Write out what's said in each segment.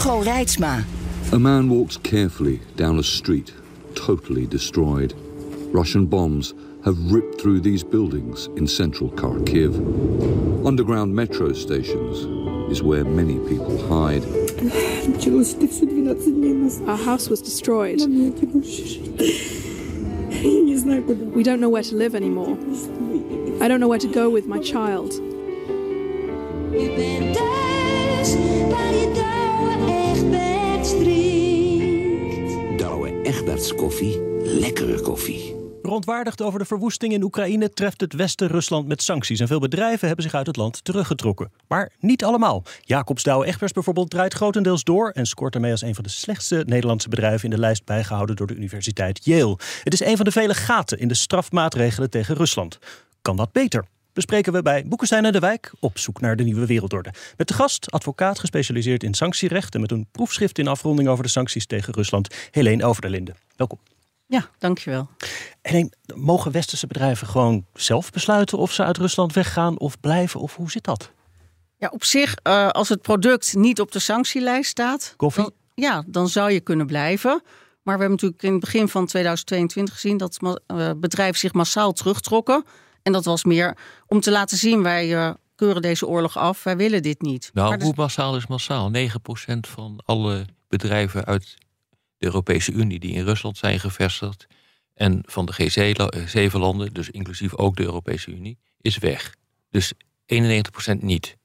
Hugo Reitsma. A man walks carefully down a street, totally destroyed. Russian bombs have ripped through these buildings in central Kharkiv. Underground metro stations is where many people hide. Our house was destroyed. We don't know where to live anymore. I don't know where to go with my child. Drinkt. Douwe Egberts koffie, lekkere koffie. Verontwaardigd over de verwoesting in Oekraïne treft het Westen Rusland met sancties. En veel bedrijven hebben zich uit het land teruggetrokken. Maar niet allemaal. Jacobs Douwe Egberts bijvoorbeeld draait grotendeels door... en scoort daarmee als een van de slechtste Nederlandse bedrijven... in de lijst bijgehouden door de Universiteit Yale. Het is een van de vele gaten in de strafmaatregelen tegen Rusland. Kan dat beter? Bespreken we bij Boekenstein en de Wijk op zoek naar de nieuwe wereldorde. Met de gast, advocaat gespecialiseerd in sanctierecht en met een proefschrift in afronding over de sancties tegen Rusland, Helene Overderlinde. Welkom. Ja, dankjewel. Helene, mogen westerse bedrijven gewoon zelf besluiten of ze uit Rusland weggaan of blijven? Of hoe zit dat? Ja, op zich, uh, als het product niet op de sanctielijst staat, Koffie? Dan, ja, dan zou je kunnen blijven. Maar we hebben natuurlijk in het begin van 2022 gezien dat uh, bedrijven zich massaal terugtrokken. En dat was meer om te laten zien, wij uh, keuren deze oorlog af, wij willen dit niet. Nou, hoe massaal is massaal? 9% van alle bedrijven uit de Europese Unie die in Rusland zijn gevestigd en van de G7-landen, dus inclusief ook de Europese Unie, is weg. Dus 91% niet.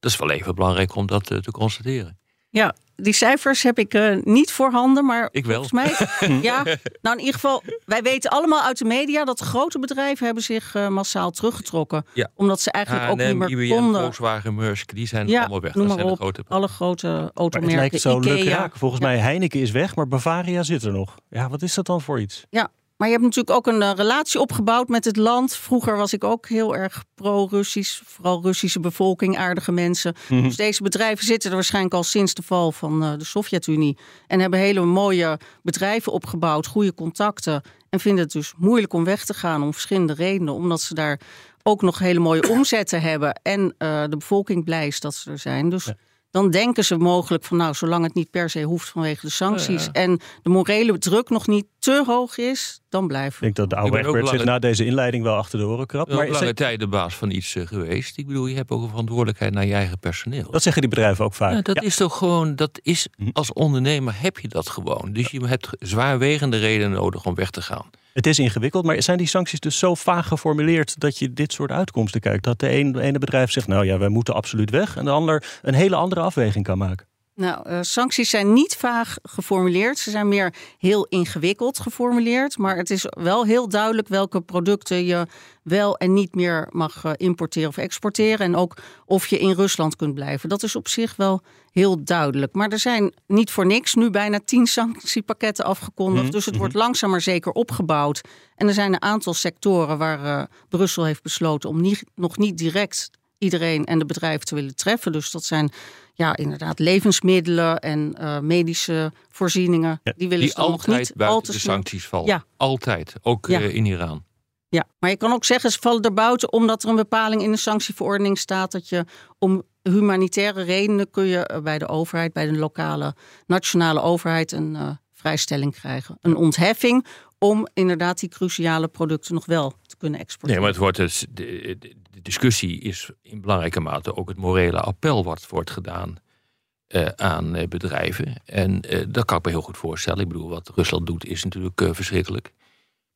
Dat is wel even belangrijk om dat uh, te constateren. Ja, die cijfers heb ik uh, niet voorhanden, maar ik wel. volgens mij, ja, nou in ieder geval, wij weten allemaal uit de media dat grote bedrijven hebben zich uh, massaal teruggetrokken, ja. omdat ze eigenlijk H&M, ook niet meer IBM, konden. Volkswagen, Maersk, die zijn ja, allemaal weg. Noem dat maar zijn op, de grote... alle grote automerken. Maar het lijkt zo Ikea. leuk raak. Volgens ja. mij Heineken is weg, maar Bavaria zit er nog. Ja, wat is dat dan voor iets? Ja, maar je hebt natuurlijk ook een uh, relatie opgebouwd met het land. Vroeger was ik ook heel erg pro-Russisch. Vooral Russische bevolking, aardige mensen. Mhm. Dus deze bedrijven zitten er waarschijnlijk al sinds de val van uh, de Sovjet-Unie. En hebben hele mooie bedrijven opgebouwd, goede contacten. En vinden het dus moeilijk om weg te gaan om verschillende redenen. Omdat ze daar ook nog hele mooie omzetten hebben. En uh, de bevolking blij is dat ze er zijn. Dus... Ja dan denken ze mogelijk van nou, zolang het niet per se hoeft vanwege de sancties ja. en de morele druk nog niet te hoog is, dan blijven we. Ik denk dat de oude Egbert zich na deze inleiding wel achter de oren krabt. Maar is lange tijd de baas van iets uh, geweest. Ik bedoel, je hebt ook een verantwoordelijkheid naar je eigen personeel. Dat zeggen die bedrijven ook vaak. Ja, dat ja. is toch gewoon, dat is, als ondernemer heb je dat gewoon. Dus je hebt zwaarwegende redenen nodig om weg te gaan. Het is ingewikkeld, maar zijn die sancties dus zo vaag geformuleerd dat je dit soort uitkomsten kijkt? Dat de een, ene bedrijf zegt, nou ja, wij moeten absoluut weg. En de ander een hele andere afweging kan maken. Nou, uh, sancties zijn niet vaag geformuleerd. Ze zijn meer heel ingewikkeld geformuleerd. Maar het is wel heel duidelijk welke producten je wel en niet meer mag uh, importeren of exporteren. En ook of je in Rusland kunt blijven. Dat is op zich wel heel duidelijk. Maar er zijn niet voor niks nu bijna tien sanctiepakketten afgekondigd. Mm -hmm. Dus het wordt langzaam maar zeker opgebouwd. En er zijn een aantal sectoren waar uh, Brussel heeft besloten om niet, nog niet direct iedereen en de bedrijven te willen treffen. Dus dat zijn ja, inderdaad levensmiddelen en uh, medische voorzieningen. Ja, die willen die ze dan nog niet buiten al te de sancties vallen. Ja. Altijd, ook Ja. uh, in Iran. Ja, maar je kan ook zeggen, ze vallen er buiten omdat er een bepaling in de sanctieverordening staat dat je om humanitaire redenen kun je eh, bij de overheid, bij de lokale nationale overheid een uh, vrijstelling krijgen. Een ontheffing om inderdaad die cruciale producten nog wel te kunnen exporteren. Nee, maar het wordt dus, de, discussie is in belangrijke mate ook het morele appel wat wordt gedaan uh, aan uh, bedrijven. En uh, dat kan ik me heel goed voorstellen. Ik bedoel, wat Rusland doet is natuurlijk verschrikkelijk.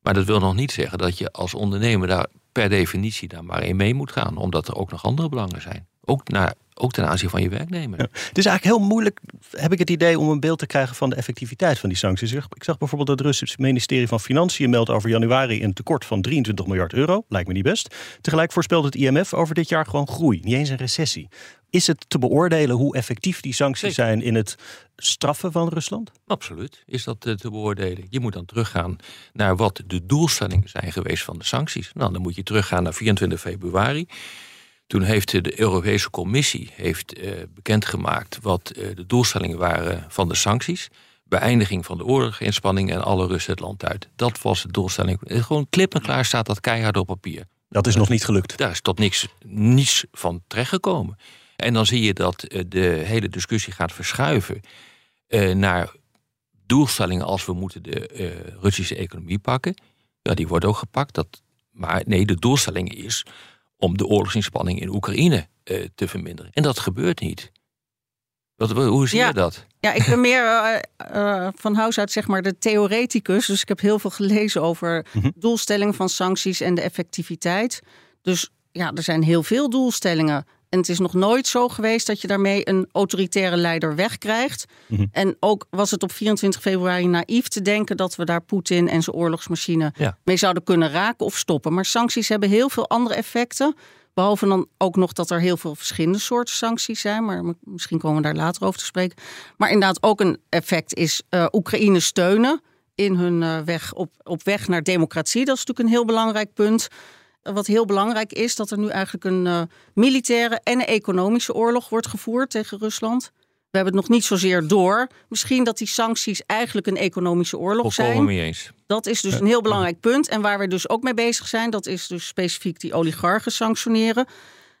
Maar dat wil nog niet zeggen dat je als ondernemer daar per definitie daar maar in mee moet gaan. Omdat er ook nog andere belangen zijn. Ook naar ook ten aanzien van je werknemer. Het is eigenlijk heel moeilijk, heb ik het idee, om een beeld te krijgen van de effectiviteit van die sancties. Ik zag bijvoorbeeld dat het Russische ministerie van Financiën meldt over januari een tekort van 23 miljard euro. Lijkt me niet best. Tegelijk voorspelt het IMF over dit jaar gewoon groei, niet eens een recessie. Is het te beoordelen hoe effectief die sancties Zeker. zijn in het straffen van Rusland? Absoluut is dat eh, te beoordelen. Je moet dan teruggaan naar wat de doelstellingen zijn geweest van de sancties. Nou, dan moet je teruggaan naar 24 februari. Toen heeft de Europese Commissie heeft, eh, bekendgemaakt wat eh, de doelstellingen waren van de sancties. Beëindiging van de oorlogsinspanningen en alle Russen het land uit. Dat was de doelstelling. Eh, Gewoon klip en klaar staat dat keihard op papier. Dat is nog niet gelukt. Daar is tot niks, niets van terechtgekomen. En dan zie je dat de hele discussie gaat verschuiven naar doelstellingen als we moeten de Russische economie pakken. Ja, die wordt ook gepakt. Dat, maar nee, de doelstelling is om de oorlogsinspanning in Oekraïne eh, te verminderen. En dat gebeurt niet. Wat, hoe zie Ja. je dat? Ja, ik ben meer eh, eh, van huis uit zeg maar de theoreticus. Dus ik heb heel veel gelezen over doelstellingen van sancties en de effectiviteit. Dus ja, er zijn heel veel doelstellingen. En het is nog nooit zo geweest dat je daarmee een autoritaire leider wegkrijgt. En ook was het op 24 februari naïef te denken dat we daar Poetin en zijn oorlogsmachine Ja. mee zouden kunnen raken of stoppen. Maar sancties hebben heel veel andere effecten. Behalve dan ook nog dat er heel veel verschillende soorten sancties zijn. Maar misschien komen we daar later over te spreken. Maar inderdaad ook een effect is eh, Oekraïne steunen in hun eh, weg op, op weg naar democratie. Dat is natuurlijk een heel belangrijk punt. Wat heel belangrijk is, dat er nu eigenlijk een eh, militaire en een economische oorlog wordt gevoerd tegen Rusland. We hebben het nog niet zozeer door. Misschien dat die sancties eigenlijk een economische oorlog Volkomen zijn. mee eens. Dat is dus een heel belangrijk punt. En waar we dus ook mee bezig zijn, dat is dus specifiek die oligarchen sanctioneren.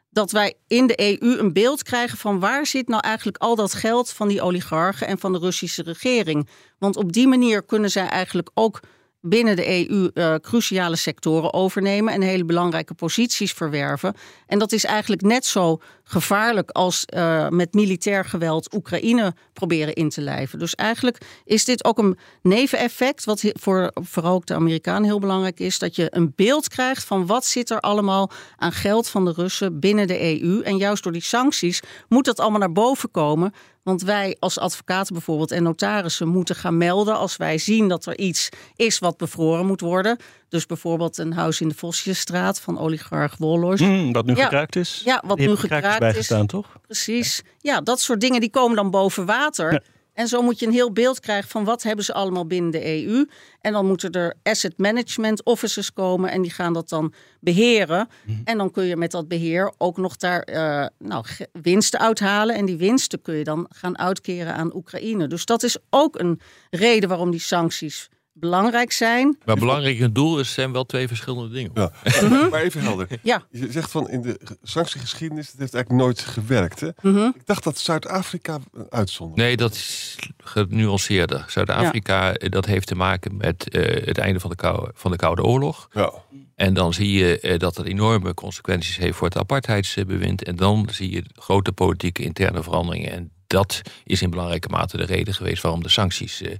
Dat wij in de EU een beeld krijgen van waar zit nou eigenlijk al dat geld van die oligarchen en van de Russische regering. Want op die manier kunnen zij eigenlijk ook binnen de EU eh, cruciale sectoren overnemen en hele belangrijke posities verwerven. En dat is eigenlijk net zo gevaarlijk als eh, met militair geweld Oekraïne proberen in te lijven. Dus eigenlijk is dit ook een neveneffect, wat voor vooral ook de Amerikanen heel belangrijk is, dat je een beeld krijgt van wat zit er allemaal aan geld van de Russen binnen de EU. En juist door die sancties moet dat allemaal naar boven komen. Want wij als advocaten bijvoorbeeld en notarissen moeten gaan melden als wij zien dat er iets is wat bevroren moet worden. Dus bijvoorbeeld een huis in de Vosjesstraat van oligarch Wollois. Hmm, wat nu Ja. gekraakt is. Ja, wat nu gekraakt is gekraakt is. bijgestaan, toch? Precies. Ja, dat soort dingen die komen dan boven water. Ja. En zo moet je een heel beeld krijgen van wat hebben ze allemaal binnen de EU. En dan moeten er asset management officers komen en die gaan dat dan beheren. Mhm. En dan kun je met dat beheer ook nog daar eh, nou, winsten uithalen. En die winsten kun je dan gaan uitkeren aan Oekraïne. Dus dat is ook een reden waarom die sancties belangrijk zijn. Maar belangrijk een doel is, zijn wel twee verschillende dingen. Ja. Maar even helder. Ja. Je zegt van in de sanctiegeschiedenis, het heeft eigenlijk nooit gewerkt. Hè? Mhm. Ik dacht dat Zuid-Afrika een uitzondering Nee, dat is genuanceerder. Zuid-Afrika, eh, dat heeft te maken met eh, het einde van de, koude, van de Koude Oorlog. Ja. En dan zie je eh, dat dat enorme consequenties heeft voor het apartheidsbewind. En dan zie je grote politieke interne veranderingen. En dat is in belangrijke mate de reden geweest waarom de sancties eh,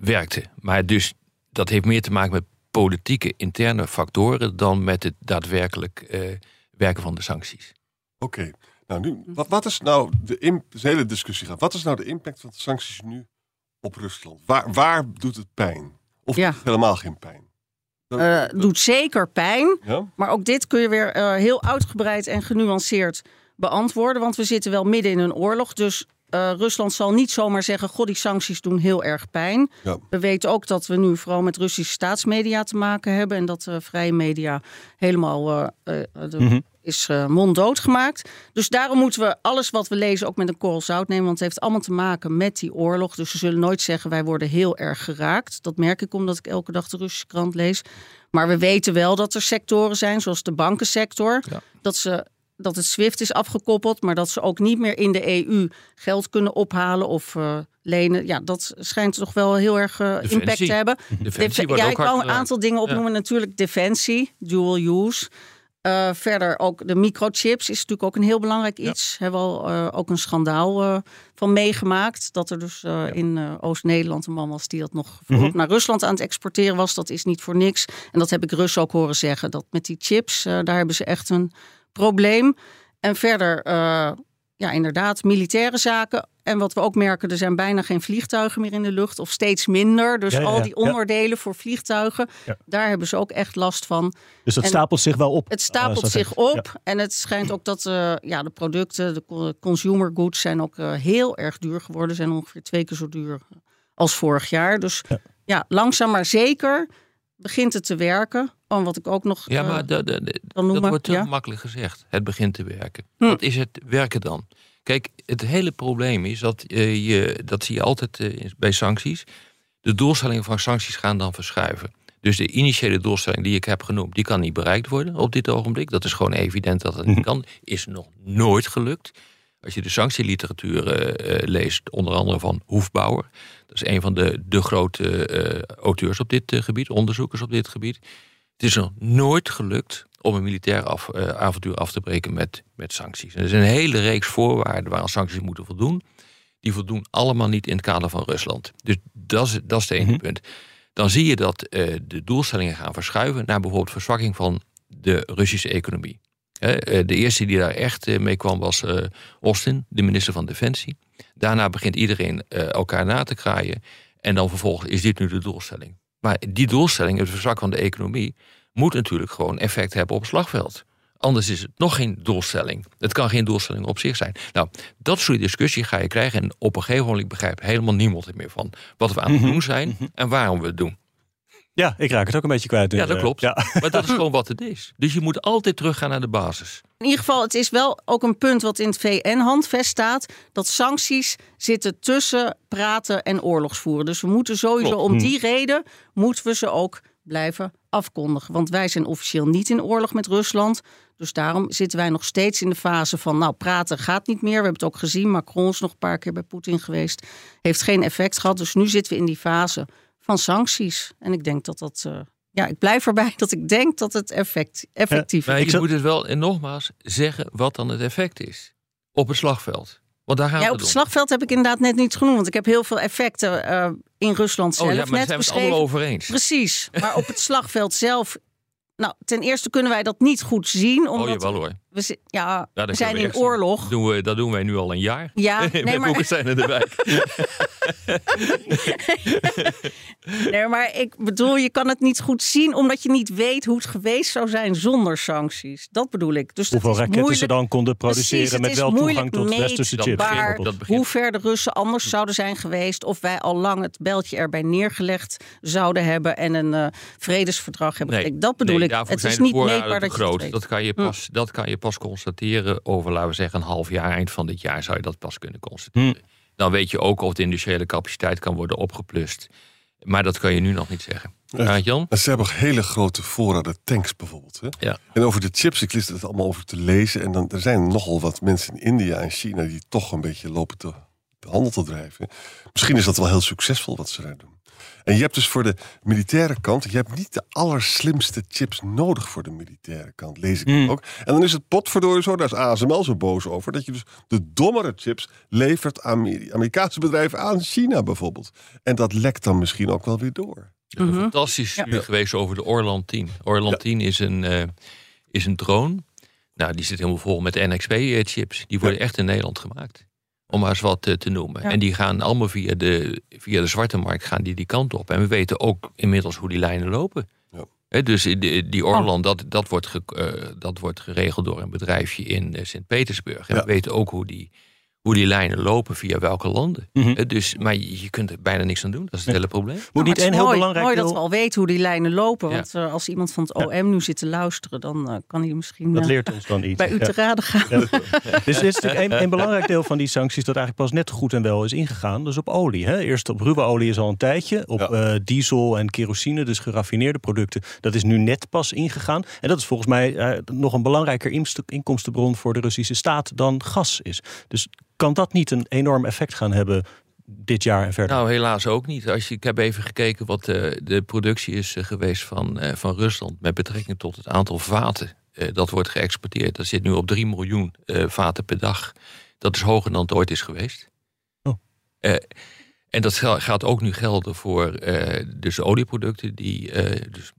werkte. Maar dus dat heeft meer te maken met politieke interne factoren dan met het daadwerkelijk eh, werken van de sancties. Oké. Nou, nu, wat, wat is nou de, hele discussie gaat? Wat is nou de impact van de sancties nu op Rusland? Waar, waar doet het pijn? Of Ja. doet het helemaal geen pijn? Dat- Eh, doet zeker pijn. ja? Maar ook dit kun je weer eh, heel uitgebreid en genuanceerd beantwoorden. Want we zitten wel midden in een oorlog. Dus eh, Rusland zal niet zomaar zeggen: God, die sancties doen heel erg pijn. Ja. We weten ook dat we nu vooral met Russische staatsmedia te maken hebben. En dat de vrije media helemaal eh, eh, de- is eh, monddood gemaakt. Dus daarom moeten we alles wat we lezen ook met een korrel zout nemen. Want het heeft allemaal te maken met die oorlog. Dus we zullen nooit zeggen: wij worden heel erg geraakt. Dat merk ik omdat ik elke dag de Russische krant lees. Maar we weten wel dat er sectoren zijn, zoals de bankensector. Ja. Dat, ze, dat het SWIFT is afgekoppeld, maar dat ze ook niet meer in de EU geld kunnen ophalen of eh, lenen. Ja, dat schijnt toch wel heel erg eh, impact te hebben. Defensie ja, ook ik een geraakt. aantal dingen opnoemen. Natuurlijk defensie, dual use. Eh, verder ook de microchips is natuurlijk ook een heel belangrijk iets. Hebben we al eh, ook een schandaal eh, van meegemaakt. Dat er dus eh, in eh, Oost-Nederland een man was die dat nog voorop naar Rusland aan het exporteren was. Dat is niet voor niks. En dat heb ik Russen ook horen zeggen. Dat met die chips, eh, daar hebben ze echt een probleem. En verder, eh, ja, inderdaad, militaire zaken. En wat we ook merken, er zijn bijna geen vliegtuigen meer in de lucht, of steeds minder. Dus Ja, ja, al die onderdelen voor vliegtuigen, daar hebben ze ook echt last van. Dus dat En stapelt zich wel op. Het Ah, stapelt zich op. En het schijnt ook dat eh, ja, de producten, de co- consumer goods, zijn ook eh, heel erg duur geworden. Zijn ongeveer twee keer zo duur als vorig jaar. Dus ja, langzaam maar zeker begint het te werken. Oh, wat ik ook nog Ja, eh, maar dat, dat, dat wordt te ja? makkelijk gezegd. Het begint te werken. Hm. Wat is het werken dan? Kijk, het hele probleem is dat eh, je, dat zie je altijd eh, bij sancties. De doelstellingen van sancties gaan dan verschuiven. Dus de initiële doelstelling die ik heb genoemd, die kan niet bereikt worden op dit ogenblik. Dat is gewoon evident dat dat niet kan. Is nog nooit gelukt. Als je de sanctieliteratuur eh, eh, leest, onder andere van Hoefbouwer. Dat is een van de, de grote eh, auteurs op dit eh, gebied, onderzoekers op dit gebied. Het is nog nooit gelukt om een militair af, eh, avontuur af te breken met, met sancties. En er is een hele reeks voorwaarden waaraan sancties moeten voldoen. Die voldoen allemaal niet in het kader van Rusland. Dus dat is, dat is het ene punt. Dan zie je dat eh, de doelstellingen gaan verschuiven naar bijvoorbeeld verzwakking van de Russische economie. Eh, de eerste die daar echt mee kwam was eh, Austin, de minister van Defensie. Daarna begint iedereen elkaar na te kraaien. En dan vervolgens is dit nu de doelstelling. Maar die doelstelling, het verzwakken van de economie, moet natuurlijk gewoon effect hebben op het slagveld. Anders is het nog geen doelstelling. Het kan geen doelstelling op zich zijn. Nou, dat soort discussie ga je krijgen. En op een gegeven moment begrijpt helemaal niemand er meer van. Wat we aan het doen zijn en waarom we het doen. Ja, ik raak het ook een beetje kwijt. Ja, eh, dat klopt. Ja. Maar dat is gewoon wat het is. Dus je moet altijd teruggaan naar de basis. In ieder geval, het is wel ook een punt wat in het VN-handvest staat. Dat sancties zitten tussen praten en oorlogsvoeren. Dus we moeten sowieso Klopt. om die reden moeten we ze ook blijven afkondigen. Want wij zijn officieel niet in oorlog met Rusland. Dus daarom zitten wij nog steeds in de fase van, nou, praten gaat niet meer. We hebben het ook gezien. Macron is nog een paar keer bij Poetin geweest. Heeft geen effect gehad. Dus nu zitten we in die fase van sancties. En ik denk dat dat. eh, ja, ik blijf erbij dat ik denk dat het effect, effectief Maar is. je moet het wel, en nogmaals, zeggen wat dan het effect is. Op het slagveld. Want daar gaat Ja, op het slagveld heb ik inderdaad net niet genoemd. Want ik heb heel veel effecten eh, in Rusland zelf Oh ja, maar daar net zijn we het allemaal over eens. Precies. Maar op het slagveld zelf... Nou, ten eerste kunnen wij dat niet goed zien. Omdat Oh jawel hoor. We, ja, Ja, we zijn we in oorlog. Dat doen, we, dat doen wij nu al een jaar. Ja, nee, Met maar- in de wijk. Nee, maar ik bedoel, je kan het niet goed zien... omdat je niet weet hoe het geweest zou zijn zonder sancties. Dat bedoel ik. Dus Hoeveel raketten ze dan konden produceren Precies, met wel toegang tot westerse chips. bijvoorbeeld. hoe ver de Russen anders zouden zijn geweest. Of wij al lang het beltje erbij neergelegd zouden hebben. En een eh, vredesverdrag hebben gekregen. Dat bedoel nee, ik. daarvoor Het zijn is niet meetbaar te dat groot. Dat kan, je Hm. pas, dat kan je pas constateren over, laten we zeggen, een half jaar. Eind van dit jaar zou je dat pas kunnen constateren. Hm. Dan weet je ook of de industriële capaciteit kan worden opgeplust. Maar dat kan je nu nog niet zeggen. Ja, Jan? Ze hebben ook hele grote voorraden tanks bijvoorbeeld. Hè? Ja. En over de chips, ik lees het allemaal over te lezen. En dan, er zijn nogal wat mensen in India en China die toch een beetje lopen te, handel te drijven. Misschien is dat wel heel succesvol wat ze daar doen. En je hebt dus voor de militaire kant, je hebt niet de allerslimste chips nodig voor de militaire kant, lees ik Hmm. ook. En dan is het potverdorie zo, daar is ASML zo boos over, dat je dus de dommere chips levert aan Ameri- Amerikaanse bedrijven aan China bijvoorbeeld. En dat lekt dan misschien ook wel weer door. Een fantastisch studie Ja. geweest over de Orlan 10. Orlan 10 is een, eh, is een drone. Nou, die zit helemaal vol met NXP-chips. Die worden echt in Nederland gemaakt. Om maar eens wat eh, te noemen. Ja. En die gaan allemaal via de, via de zwarte markt gaan die, die kant op. En we weten ook inmiddels hoe die lijnen lopen. Ja. Hè, dus die, die Orlan, dat, dat, wordt ge- eh, dat wordt geregeld door een bedrijfje in eh, Sint-Petersburg. En Ja. we weten ook hoe die, hoe die lijnen lopen via welke landen. Mhm. Hè, dus, maar je, je kunt er bijna niks aan doen. Dat is het hele probleem. Moet Nou, niet het is één heel mooi, belangrijk mooi dat we al weten hoe die lijnen lopen. Ja. Want eh, als iemand van het OM nu zit te luisteren... dan eh, kan hij misschien Dat eh, leert ons dan iets. bij u Ja. te raden gaan. Ja. Dus dit is natuurlijk een, een belangrijk deel van die sancties dat eigenlijk pas net goed en wel is ingegaan. Dus op olie. Hè. Eerst op ruwe olie is al een tijdje. Op Ja. eh, diesel en kerosine, dus geraffineerde producten. Dat is nu net pas ingegaan. En dat is volgens mij eh, nog een belangrijker inkomstenbron voor de Russische staat dan gas is. Dus kan dat niet een enorm effect gaan hebben dit jaar en verder? Nou, helaas ook niet. Als je, ik heb even gekeken wat eh, de productie is eh, geweest van, eh, van Rusland met betrekking tot het aantal vaten dat wordt geëxporteerd. Dat zit nu op 3 miljoen vaten per dag. Dat is hoger dan het ooit is geweest. Oh. En dat gaat ook nu gelden voor eh, dus olieproducten die. dus,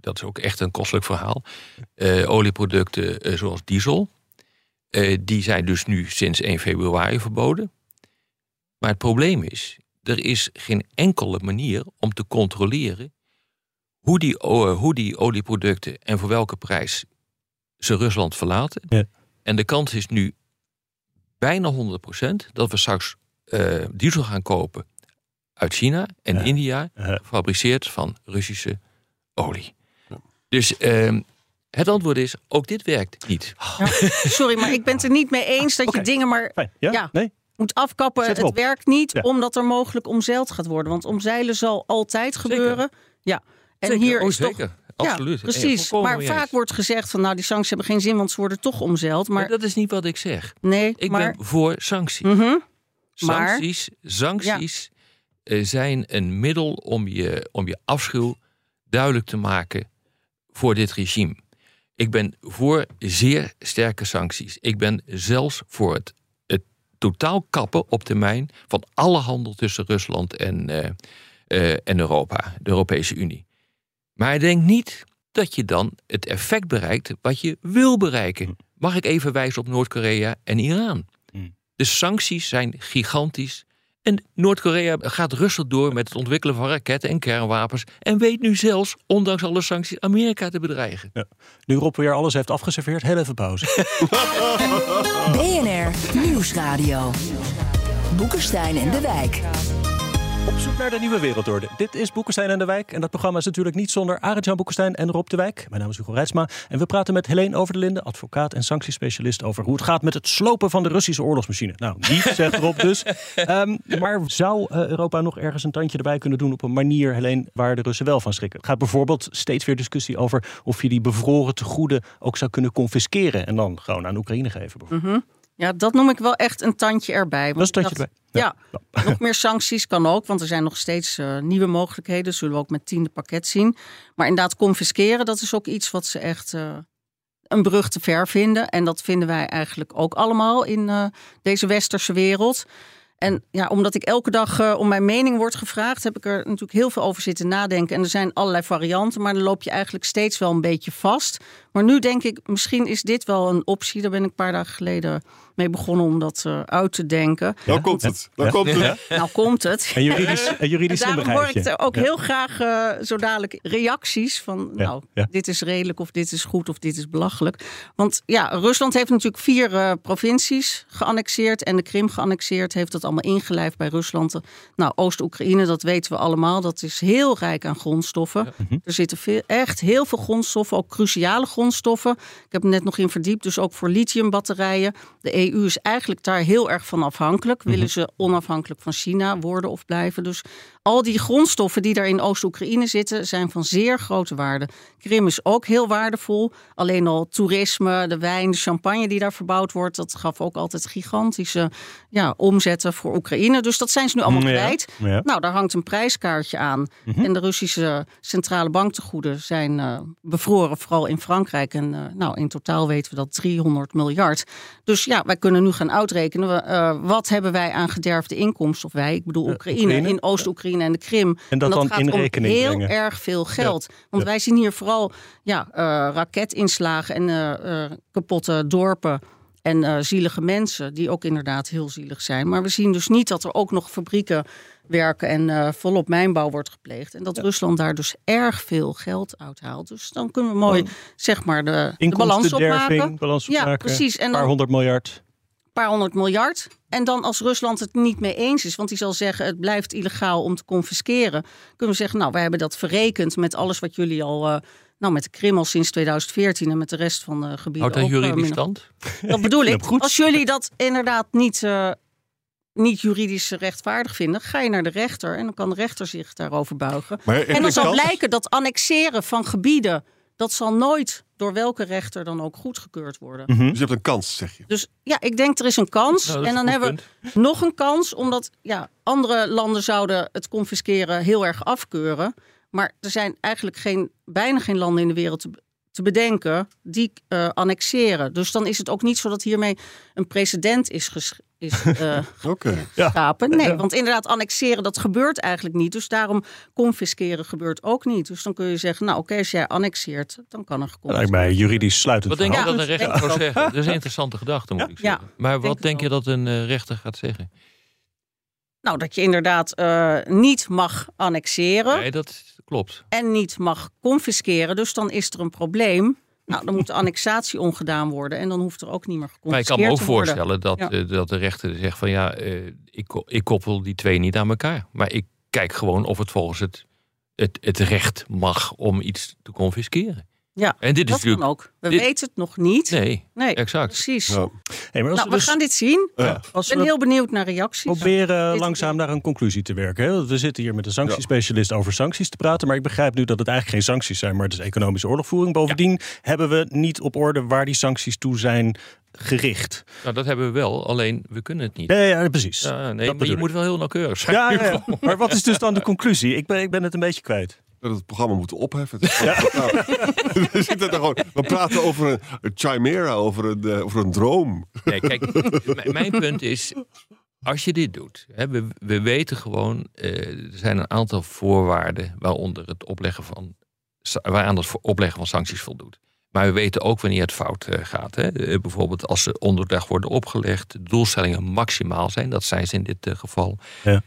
dat is ook echt een kostelijk verhaal. Olieproducten zoals diesel. Eh, die zijn dus nu sinds 1 februari verboden. Maar het probleem is, er is geen enkele manier om te controleren hoe die, o- hoe die olieproducten en voor welke prijs ze Rusland verlaten. Ja. En de kans is nu bijna 100% dat we straks eh, diesel gaan kopen uit China en Ja. India, gefabriceerd van Russische olie. Dus ehm, het antwoord is, ook dit werkt niet. Sorry, maar ik ben het er niet mee eens dat je dingen maar Fijn. Ja? Ja. Nee? moet afkappen. Het werkt niet Ja. omdat er mogelijk omzeild gaat worden. Want omzeilen zal altijd gebeuren. Ja. En Zeker. hier Oh, is toch zeker. Absoluut. Ja, precies. maar vaak eens. wordt gezegd van nou die sancties hebben geen zin, want ze worden toch omzeild. Maar Maar dat is niet wat ik zeg. nee, Ik maar ben voor sancties. Mhm. Maar- Sancties, sancties eh, zijn een middel om je, om je afschuw duidelijk te maken voor dit regime. Ik ben voor zeer sterke sancties. Ik ben zelfs voor het, het totaal kappen op termijn van alle handel tussen Rusland en, eh, eh, en Europa, de Europese Unie. Maar ik denk niet dat je dan het effect bereikt wat je wil bereiken. Mag ik even wijzen op Noord-Korea en Iran? De sancties zijn gigantisch. En Noord-Korea gaat rustig door met het ontwikkelen van raketten en kernwapens. En weet nu zelfs, ondanks alle sancties, Amerika te bedreigen. Ja. Nu Rob weer alles heeft afgeserveerd, heel even pauze. BNR Nieuwsradio. Boekenstein en de Wijk. Op zoek naar de nieuwe wereldorde. Dit is Boekenstein en de Wijk. En dat programma is natuurlijk niet zonder Arend-Jan Boekenstein en Rob de Wijk. Mijn naam is Hugo Reitsma. En we praten met Helene Over de Linde, advocaat en sanctiespecialist... over hoe het gaat met het slopen van de Russische oorlogsmachine. Nou, niet, zegt Rob dus. Ehm, maar zou eh, Europa nog ergens een tandje erbij kunnen doen... op een manier, Helene, waar de Russen wel van schrikken? Het gaat bijvoorbeeld steeds weer discussie over... of je die bevroren tegoeden ook zou kunnen confisceren... en dan gewoon aan Oekraïne geven. bijvoorbeeld. Mhm. Ja, dat noem ik wel echt een tandje erbij. Dat is een tandje erbij. Ja, nog meer sancties kan ook, want er zijn nog steeds eh, nieuwe mogelijkheden. Dat zullen we ook met tiende pakket zien. Maar inderdaad, confisceren, dat is ook iets wat ze echt eh, een brug te ver vinden. En dat vinden wij eigenlijk ook allemaal in eh, deze westerse wereld. En ja, omdat ik elke dag om mijn mening word gevraagd, heb ik er natuurlijk heel veel over zitten nadenken. En er zijn allerlei varianten, maar dan loop je eigenlijk steeds wel een beetje vast. Maar nu denk ik, misschien is dit wel een optie. Daar ben ik een paar dagen geleden mee begonnen om dat eh, uit te denken. Nou komt het. Nou komt het. Ja. Nou komt het. Een juridisch, een juridisch En daarom hoor ik er ook Ja. heel graag eh, zo dadelijk reacties van, Ja, nou, ja. dit is redelijk of dit is goed of dit is belachelijk. Want ja, Rusland heeft natuurlijk vier eh, provincies geannexeerd en de Krim geannexeerd, heeft dat allemaal ingelijfd bij Rusland. Nou, Oost-Oekraïne, dat weten we allemaal, dat is heel rijk aan grondstoffen. Mhm. Er zitten veel, echt heel veel grondstoffen, ook cruciale grondstoffen. Ik heb me net nog in verdiept, dus ook voor lithiumbatterijen. De EU is eigenlijk daar heel erg van afhankelijk. Mhm. Willen ze onafhankelijk van China worden of blijven? Dus al die grondstoffen die daar in Oost-Oekraïne zitten, zijn van zeer grote waarde. Krim is ook heel waardevol. Alleen al toerisme, de wijn, de champagne die daar verbouwd wordt, dat gaf ook altijd gigantische ja, omzetten voor Oekraïne. Dus dat zijn ze nu allemaal kwijt. ja. Nou, daar hangt een prijskaartje aan. Mhm. En de Russische centrale banktegoeden zijn eh, bevroren, vooral in Frankrijk. En eh, nou, in totaal weten we dat 300 miljard. Dus ja, wij kunnen nu gaan uitrekenen. eh, wat hebben wij aan gederfde inkomsten? Of wij, ik bedoel Oekraïne, Oekraïne. in Oost-Oekraïne en de Krim. En dat dan gaat in om rekening heel brengen. erg veel geld. Want Ja. wij zien hier vooral ja, eh, raketinslagen en eh, eh, kapotte dorpen. En zielige mensen, die ook inderdaad heel zielig zijn. Maar we zien dus niet dat er ook nog fabrieken werken en volop mijnbouw wordt gepleegd. En dat Rusland daar dus erg veel geld uithaalt. Dus dan kunnen we mooi, zeg maar, de, de balans opmaken. Balans Ja, opmaken. precies. En Een paar dan- honderd miljard. Paar honderd miljard. En dan als Rusland het niet mee eens is, want die zal zeggen het blijft illegaal om te confisceren, kunnen we zeggen, nou, wij hebben dat verrekend met alles wat jullie al, eh, nou, met de Krim al sinds 2014 en met de rest van de gebieden. Houdt dat eh, juridisch stand? Dat bedoel Ik goed. Als jullie dat inderdaad niet, eh, niet juridisch rechtvaardig vinden, ga je naar de rechter en dan kan de rechter zich daarover buigen. En dan zal blijken dat annexeren van gebieden, dat zal nooit door welke rechter dan ook goedgekeurd worden. Dus je hebt een kans, zeg je. Dus ja, ik denk er is een kans. Nou, is en dan hebben we nog een kans, omdat ja, andere landen zouden het confisceren heel erg afkeuren. Maar er zijn eigenlijk geen, bijna geen landen in de wereld te, te bedenken die eh, annexeren. Dus dan is het ook niet zo dat hiermee een precedent is, ges- is eh. Nee, want inderdaad, annexeren, dat gebeurt eigenlijk niet. Dus daarom confisceren gebeurt ook niet. Dus dan kun je zeggen, nou oké, als jij annexeert, dan kan er lijkt mij juridisch sluitend Wat denk je dat een rechter zou zeggen? Dat is een interessante gedachte, moet ik Ja, zeggen. Maar wat denk je dat een eh, rechter gaat zeggen? Nou, dat je inderdaad eh, niet mag annexeren Nee, dat klopt. en niet mag confisceren. Dus dan is er een probleem. Nou, dan moet de annexatie ongedaan worden en dan hoeft er ook niet meer Maar ik geconfiskeerd kan me ook te worden. voorstellen dat, Ja. eh, dat de rechter zegt van ja, eh, ik, ik koppel die twee niet aan elkaar. Maar ik kijk gewoon of het volgens het, het, het recht mag om iets te confisceren. Ja, En dit is dat kan natuurlijk. ook. We dit- weten het nog niet. Nee, Nee, exact. precies. Ja. Hey, maar als Nou, we we dus gaan dit zien. Ja. als Ik ben heel benieuwd naar reacties. proberen langzaam naar een conclusie te werken. Hè? Want We zitten hier met een sanctiespecialist over sancties te praten. Maar ik begrijp nu dat het eigenlijk geen sancties zijn, maar het is economische oorlogvoering. Bovendien hebben we niet op orde waar die sancties toe zijn gericht. Nou, dat hebben we wel, alleen we kunnen het niet. Ja, ja, ja, precies. Ja, nee, Dat maar je moet wel heel nauwkeurig zijn. Ja, ja, ja. Maar wat is dus dan de conclusie? Ik ben, ik ben het een beetje kwijt. Dat we het programma moeten opheffen. Het is gewoon- Nou, we, zitten er gewoon, we praten over een, een chimera, over een, eh, over een droom. Nee, kijk, mijn punt is, als je dit doet, hè, we, we weten gewoon, eh, er zijn een aantal voorwaarden waaronder het opleggen van, waaraan het opleggen van sancties voldoet. Maar we weten ook wanneer het fout eh, gaat. Hè. Bijvoorbeeld als ze onderdag worden opgelegd, de doelstellingen maximaal zijn, dat zijn ze in dit geval. Ja.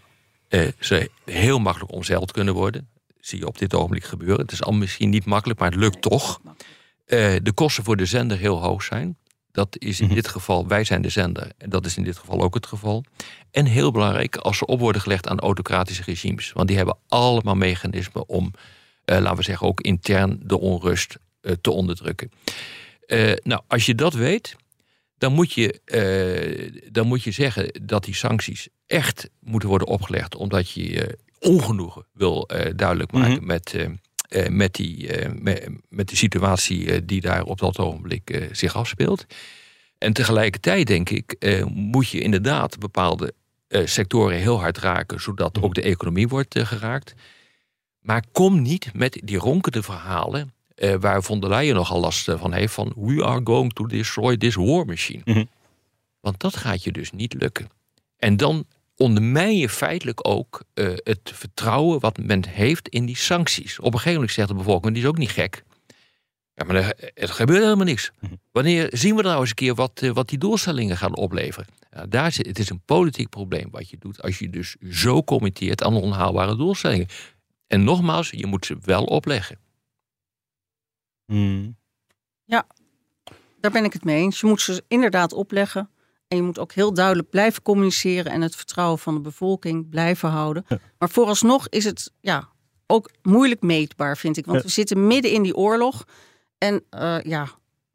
Eh, ze heel makkelijk omzeild kunnen worden. Zie je op dit ogenblik gebeuren. Het is al misschien niet makkelijk, maar het lukt toch. Eh, de kosten voor de zender heel hoog zijn. Dat is in dit geval, wij zijn de zender. En dat is in dit geval ook het geval. En heel belangrijk, als ze op worden gelegd aan autocratische regimes. Want die hebben allemaal mechanismen om, eh, laten we zeggen, ook intern de onrust eh, te onderdrukken. Nou, als je dat weet, dan moet, je, dan moet je zeggen dat die sancties echt moeten worden opgelegd. Omdat je ongenoegen wil eh, duidelijk maken met, eh, eh, met, die, met, met de situatie die daar op dat ogenblik zich afspeelt. En tegelijkertijd denk ik, moet je inderdaad bepaalde sectoren heel hard raken, zodat ook de economie wordt geraakt. Maar kom niet met die ronkende verhalen, waar von der Leyen nogal last van heeft, van we are going to destroy this war machine. Mhm. Want dat gaat je dus niet lukken. En dan ondermijn je feitelijk ook eh, het vertrouwen wat men heeft in die sancties. Op een gegeven moment zegt de bevolking, die is ook niet gek. Ja, maar er, er gebeurt helemaal niks. Wanneer zien we nou eens een keer wat, eh, wat die doelstellingen gaan opleveren? Ja, daar zit, het is een politiek probleem wat je doet als je dus zo committeert aan onhaalbare doelstellingen. En nogmaals, je moet ze wel opleggen. Hmm. Daar ben ik het mee eens. Je moet ze inderdaad opleggen. En je moet ook heel duidelijk blijven communiceren en het vertrouwen van de bevolking blijven houden. Maar vooralsnog is het ja, ook moeilijk meetbaar, vind ik. Want Ja. we zitten midden in die oorlog. En eh, ja,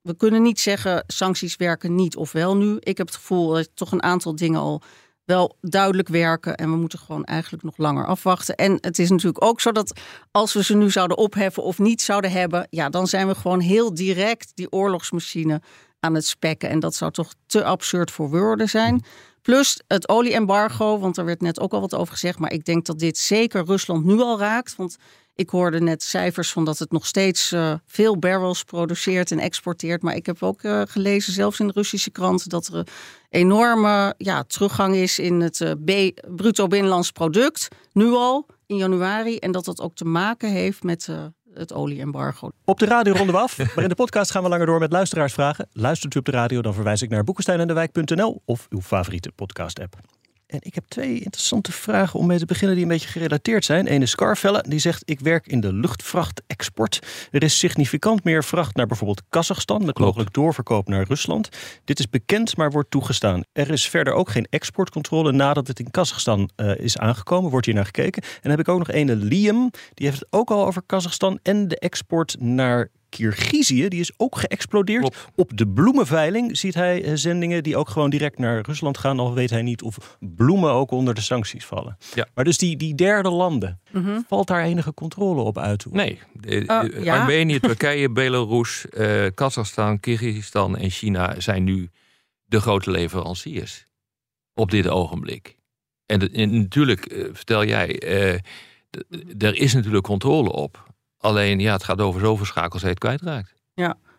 we kunnen niet zeggen sancties werken niet of wel nu. Ik heb het gevoel dat toch een aantal dingen al wel duidelijk werken. En we moeten gewoon eigenlijk nog langer afwachten. En het is natuurlijk ook zo dat als we ze nu zouden opheffen of niet zouden hebben, ja, dan zijn we gewoon heel direct die oorlogsmachine aan het spekken. En dat zou toch te absurd voor woorden zijn. Plus het olieembargo, want er werd net ook al wat over gezegd. Maar ik denk dat dit zeker Rusland nu al raakt. Want ik hoorde net cijfers van dat het nog steeds eh, veel barrels produceert en exporteert. Maar ik heb ook eh, gelezen, zelfs in de Russische krant, dat er een enorme ja, teruggang is in het eh, bruto binnenlands product. Nu al in januari. En dat dat ook te maken heeft met het olieembargo. Op de radio ronden we af. Maar in de podcast gaan we langer door met luisteraarsvragen. Luistert u op de radio, dan verwijs ik naar boekensteinendewijk.nl of uw favoriete podcast-app. En ik heb twee interessante vragen om mee te beginnen die een beetje gerelateerd zijn. Eén is Scarfelle, die zegt ik werk in de luchtvrachtexport. Er is significant meer vracht naar bijvoorbeeld Kazachstan met mogelijk doorverkoop naar Rusland. Dit is bekend, maar wordt toegestaan. Er is verder ook geen exportcontrole nadat het in Kazachstan eh, is aangekomen. Wordt hier naar gekeken. En dan heb ik ook nog ene Liam, die heeft het ook al over Kazachstan en de export naar Kirgizië, die is ook geëxplodeerd. Op de bloemenveiling ziet hij eh, zendingen die ook gewoon direct naar Rusland gaan. Al weet hij niet of bloemen ook onder de sancties vallen. Ja. Maar dus die, die derde landen, valt daar enige controle op uit? Nee, de- Uh, de- ja. Armenië, Turkije, Belarus, eh Kazachstan, Kyrgyzstan en China zijn nu de grote leveranciers op dit ogenblik. En, en natuurlijk, eh, vertel jij, eh, er is natuurlijk controle op. Alleen ja, het gaat over zoveel schakels hij het kwijtraakt.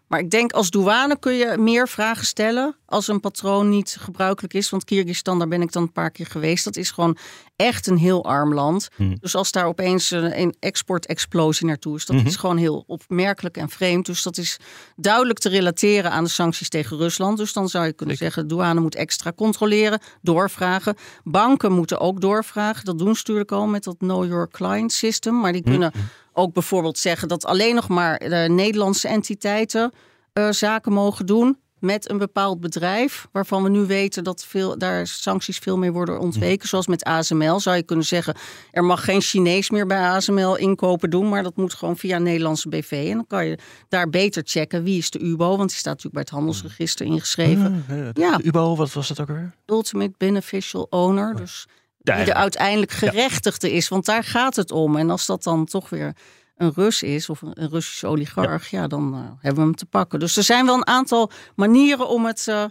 Maar ik denk als douane kun je meer vragen stellen als een patroon niet gebruikelijk is. Want Kyrgyzstan, daar ben ik dan een paar keer geweest. Dat is gewoon echt een heel arm land. Hmm. Dus als daar opeens een, een export-explosie naartoe is, dat Mhm. is gewoon heel opmerkelijk en vreemd. Dus dat is duidelijk te relateren aan de sancties tegen Rusland. Dus dan zou je kunnen zeggen, douane moet extra controleren, doorvragen. Banken moeten ook doorvragen. Dat doen ze natuurlijk al met dat Know Your Client System. Maar die kunnen ook bijvoorbeeld zeggen dat alleen nog maar de Nederlandse entiteiten eh, zaken mogen doen met een bepaald bedrijf, waarvan we nu weten dat veel, daar sancties veel meer worden ontweken. Zoals met ASML zou je kunnen zeggen, er mag geen Chinees meer bij ASML inkopen doen, maar dat moet gewoon via een Nederlandse BV. En dan kan je daar beter checken wie is de UBO, want die staat natuurlijk bij het handelsregister ingeschreven. Eh, Ja. UBO, wat was dat ook weer? Ultimate Beneficial Owner, dus die er uiteindelijk gerechtigde is, want daar gaat het om. En als dat dan toch weer een Rus is of een, Russische oligarch, ja, dan eh, hebben we hem te pakken. Dus er zijn wel een aantal manieren om het eh,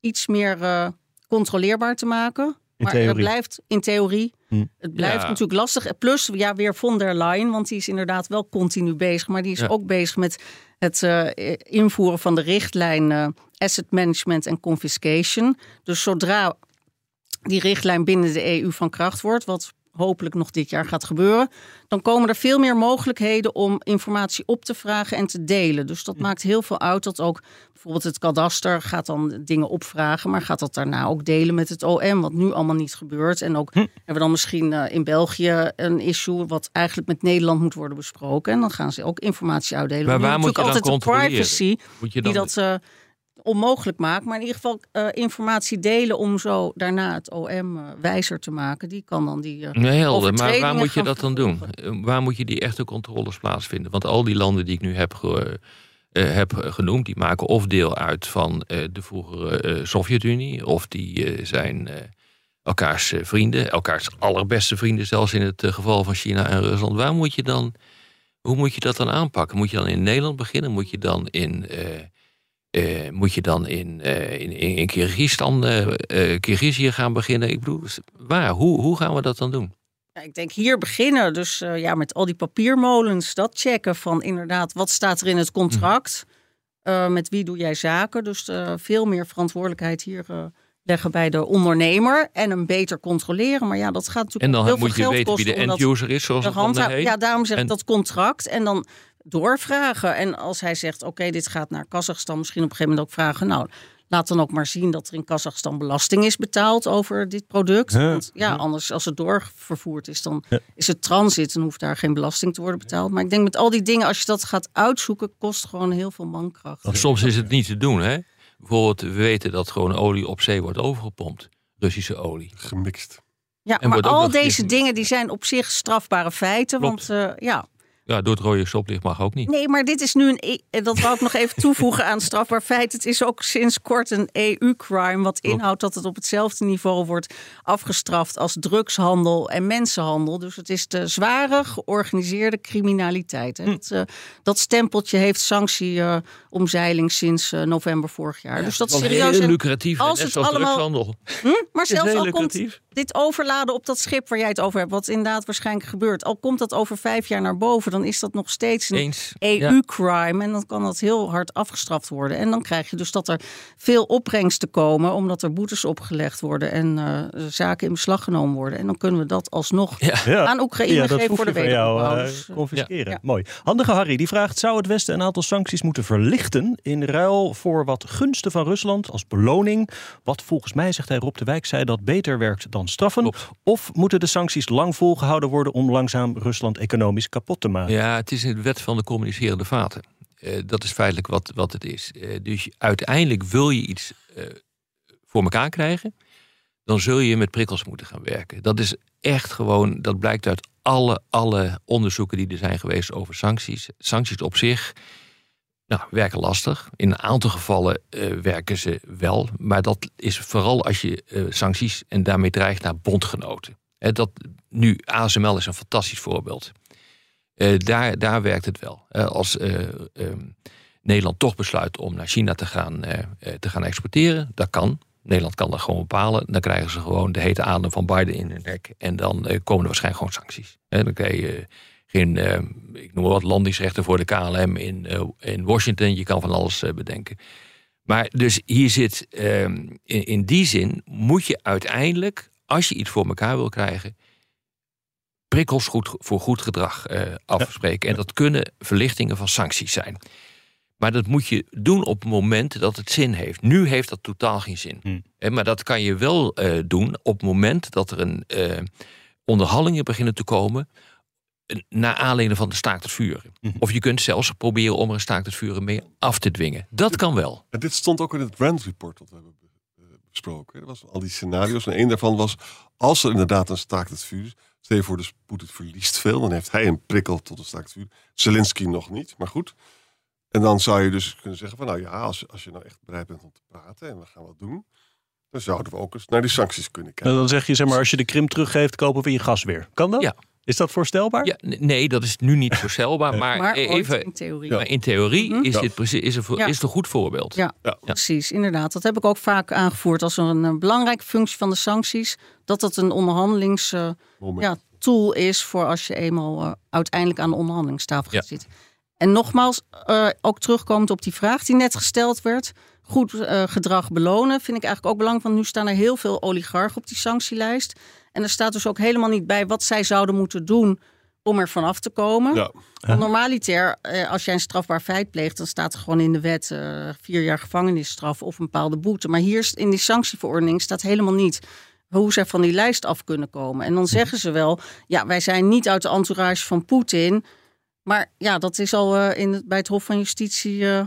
iets meer eh, controleerbaar te maken. maar theorie. het blijft in theorie. Hm. Het blijft Ja. natuurlijk lastig. Plus, ja, weer von der Leyen, want die is inderdaad wel continu bezig. Maar die is Ja. ook bezig met het eh, invoeren van de richtlijn Asset Management en Confiscation. Dus zodra die richtlijn binnen de EU van kracht wordt, wat hopelijk nog dit jaar gaat gebeuren, dan komen er veel meer mogelijkheden om informatie op te vragen en te delen. Dus dat maakt heel veel uit dat ook bijvoorbeeld het kadaster gaat dan dingen opvragen, maar gaat dat daarna ook delen met het OM, wat nu allemaal niet gebeurt. En ook hebben we dan misschien eh, in België een issue wat eigenlijk met Nederland moet worden besproken. En dan gaan ze ook informatie uitdelen. Maar waar moet je dan natuurlijk altijd de controleren? privacy Moet je dan die dat eh, onmogelijk maakt. Maar in ieder geval eh, informatie delen om zo daarna het OM eh, wijzer te maken. Die kan dan die. eh, Nee, helder. Maar waar moet je dat dan doen? Waar moet je die echte controles plaatsvinden? Want al die landen die ik nu heb, ge- heb genoemd, die maken of deel uit van de vroegere Sovjet-Unie, of die zijn elkaars vrienden, elkaars allerbeste vrienden, zelfs in het geval van China en Rusland. Waar moet je dan, hoe moet je dat dan aanpakken? Moet je dan in Nederland beginnen? Moet je dan in. Eh, moet je dan in, eh in, in, Kyrgyzstan, eh eh, Kyrgyzije gaan beginnen? Ik bedoel, waar? Hoe, hoe gaan we dat dan doen? Ja, ik denk hier beginnen. Dus ja, met al die papiermolens, dat checken van inderdaad, wat staat er in het contract? Eh, met wie doe jij zaken? Dus veel meer verantwoordelijkheid hier leggen bij de ondernemer en hem beter controleren. Maar ja, dat gaat natuurlijk En dan heel moet veel je geld weten wie de end-user is, zoals de heet. Ja, daarom zeg ik dat contract. En dan doorvragen. En als hij zegt, oké, dit gaat naar Kazachstan, misschien op een gegeven moment ook vragen. Nou, laat dan ook maar zien dat er in Kazachstan belasting is betaald over dit product. Ja, Want ja, anders als het doorvervoerd is, dan is het transit en hoeft daar geen belasting te worden betaald. Maar ik denk met al die dingen, als je dat gaat uitzoeken, kost gewoon heel veel mankracht. Want soms is het niet te doen, hè? Bijvoorbeeld, we weten dat gewoon olie op zee wordt overgepompt. Russische olie. Gemixt. Ja, En maar al deze dingen die zijn op zich strafbare feiten. Klopt. Want eh, ja, Ja, door het rode stoplicht mag ook niet. Nee, maar dit is nu een. E- en Dat wou ik nog even toevoegen aan strafbaar feit. Het is ook sinds kort een EU-crime. Wat inhoudt dat het op hetzelfde niveau wordt afgestraft als drugshandel en mensenhandel. Dus het is de zware georganiseerde criminaliteit. Hè. Dat, eh, dat stempeltje heeft sanctieomzeiling sinds eh, november vorig jaar. dus dat is serieus. heel lucratief, als het allemaal- drugshandel. Hm? Maar zelfs al komt. Dit overladen op dat schip waar jij het over hebt, wat inderdaad waarschijnlijk gebeurt, al komt dat over vijf jaar naar boven, dan is dat nog steeds een EU-crime en dan kan dat heel hard afgestraft worden. En dan krijg je dus dat er veel opbrengsten komen, omdat er boetes opgelegd worden en eh, zaken in beslag genomen worden. En dan kunnen we dat alsnog aan Oekraïne ja, dat geven voor de wederopbouw. eh, Dus, eh, confisceren. ja. Mooi. Handige Harry die vraagt: zou het Westen een aantal sancties moeten verlichten in ruil voor wat gunsten van Rusland als beloning? Wat volgens mij, zegt hij Rob de Wijk, zei dat beter werkt dan straffen. Of moeten de sancties lang volgehouden worden om langzaam Rusland economisch kapot te maken? Ja, het is een wet van de communicerende vaten. Eh, dat is feitelijk wat, wat het is. Eh, dus uiteindelijk wil je iets eh, voor elkaar krijgen, dan zul je met prikkels moeten gaan werken. Dat is echt gewoon, dat blijkt uit alle, alle onderzoeken die er zijn geweest over sancties. Sancties op zich nou, werken lastig. In een aantal gevallen eh, werken ze wel. Maar dat is vooral als je eh, sancties en daarmee dreigt naar bondgenoten. Dat, nu, ASML is een fantastisch voorbeeld. Eh, daar, daar werkt het wel. Als eh, ehm, Nederland toch besluit om naar China te gaan, te gaan exporteren, dat kan. Nederland kan dat gewoon bepalen. Dan krijgen ze gewoon de hete adem van Biden in hun nek. En dan komen er waarschijnlijk gewoon sancties. En dan krijg je geen eh, ik noem maar wat, landingsrechten voor de KLM in, eh, in Washington. Je kan van alles eh, bedenken. Maar dus hier zit, ehm, in, in die zin moet je uiteindelijk, als je iets voor elkaar wil krijgen, prikkels goed, voor goed gedrag eh, afspreken. En dat kunnen verlichtingen van sancties zijn. Maar dat moet je doen op het moment dat het zin heeft. Nu heeft dat totaal geen zin. Eh, Maar dat kan je wel doen op het moment dat er een onderhandelingen beginnen te komen. Naar aanleiding van de staakt het vuren. Of je kunt zelfs proberen om er een staakt het vuren mee af te dwingen. Dat kan wel. En dit stond ook in het Rand Report dat we hebben eh, besproken. Er was al die scenario's. En een daarvan was, als er inderdaad een staakt het vuur is. Stel je voor, dus Poetin verliest veel. Dan heeft hij een prikkel tot een staakt het vuur. Zelensky nog niet, maar goed. En dan zou je dus kunnen zeggen van, nou ja, als, als je nou echt bereid bent om te praten en we gaan wat doen. Dan zouden we ook eens naar die sancties kunnen kijken. En dan zeg je, zeg maar, als je de Krim teruggeeft, kopen we je gas weer. Kan dat? Ja. Is dat voorstelbaar? Ja, nee, dat is nu niet voorstelbaar. Maar, Maar even, in theorie. maar in theorie is, Ja. dit precies, is, een, is het een goed voorbeeld. Ja, precies, inderdaad. Dat heb ik ook vaak aangevoerd als een, eh, belangrijke functie van de sancties. Dat dat een onderhandelings eh, tool is voor als je eenmaal eh, uiteindelijk aan de onderhandelingstafel gaat Ja. zitten. En nogmaals, eh, ook terugkomend op die vraag die net gesteld werd. Goed gedrag belonen vind ik eigenlijk ook belangrijk. Want nu staan er heel veel oligarchen op die sanctielijst. En er staat dus ook helemaal niet bij wat zij zouden moeten doen om er vanaf te komen. Ja. Want normaliter, eh, als jij een strafbaar feit pleegt, dan staat er gewoon in de wet eh, vier jaar gevangenisstraf of een bepaalde boete. Maar hier in die sanctieverordening staat helemaal niet hoe zij van die lijst af kunnen komen. En dan zeggen ze wel, ja, wij zijn niet uit de entourage van Poetin. Maar ja, dat is al eh, in bij het Hof van Justitie eh,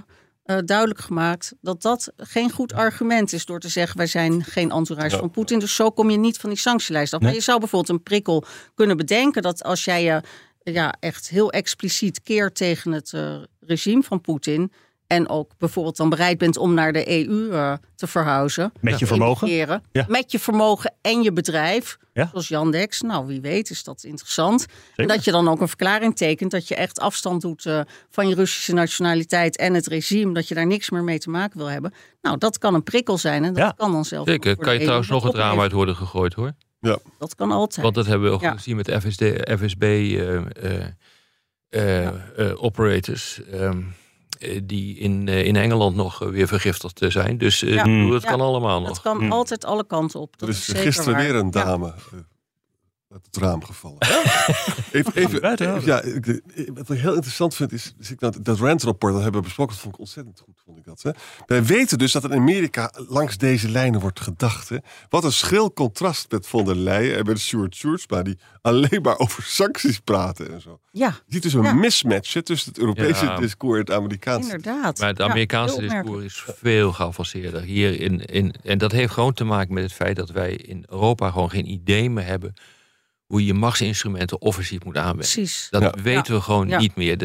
eh, duidelijk gemaakt dat dat geen goed argument is door te zeggen wij zijn geen entourage Ja. van Poetin. Dus zo kom je niet van die sanctielijst af. Maar je zou bijvoorbeeld een prikkel kunnen bedenken dat als jij je ja, echt heel expliciet keert tegen het eh, regime van Poetin. En ook bijvoorbeeld dan bereid bent om naar de EU eh, te verhuizen. Met je vermogen? Ja. Met je vermogen en je bedrijf. Ja. Zoals Yandex. Nou, wie weet is dat interessant. En dat je dan ook een verklaring tekent dat je echt afstand doet eh, van je Russische nationaliteit en het regime. Dat je daar niks meer mee te maken wil hebben. Nou, dat kan een prikkel zijn. En dat Ja. kan dan zelf. Zeker, kan je de trouwens nog het raam uit worden gegooid hoor. Dat kan altijd. Want dat hebben we ook Ja. gezien met FSD, FSB eh, eh, eh, eh, operators. ehm, eh, die in, eh, in Engeland nog eh, weer vergiftigd eh, zijn. Dus eh, Ja. dat Ja. kan allemaal nog. kan altijd alle kanten op. Dat Er is is zeker gisteren waar. weer een dame eh, uit het raam gevallen. even, even, ja, ik- wat ik heel interessant vind is, is ik dat, dat Rand rapport, dat hebben we besproken, dat vond ik ontzettend goed, vond ik dat. Hè. Wij weten dus dat in Amerika langs deze lijnen wordt gedacht. Hè. Wat een schril contrast met von der Leyen en met Stuart Sjoerdsma, die alleen maar over sancties praten en zo. Ja, Je ziet dus een Ja. mismatch hè, tussen het Europese Ja. discours en het Amerikaanse. inderdaad. Maar het Amerikaanse discours is veel geavanceerder. Hier in, in, en dat heeft gewoon te maken met het feit dat wij in Europa gewoon geen idee meer hebben hoe je machtsinstrumenten offensief moet aanwenden. Precies. Dat Ja. weten we gewoon Ja. niet meer.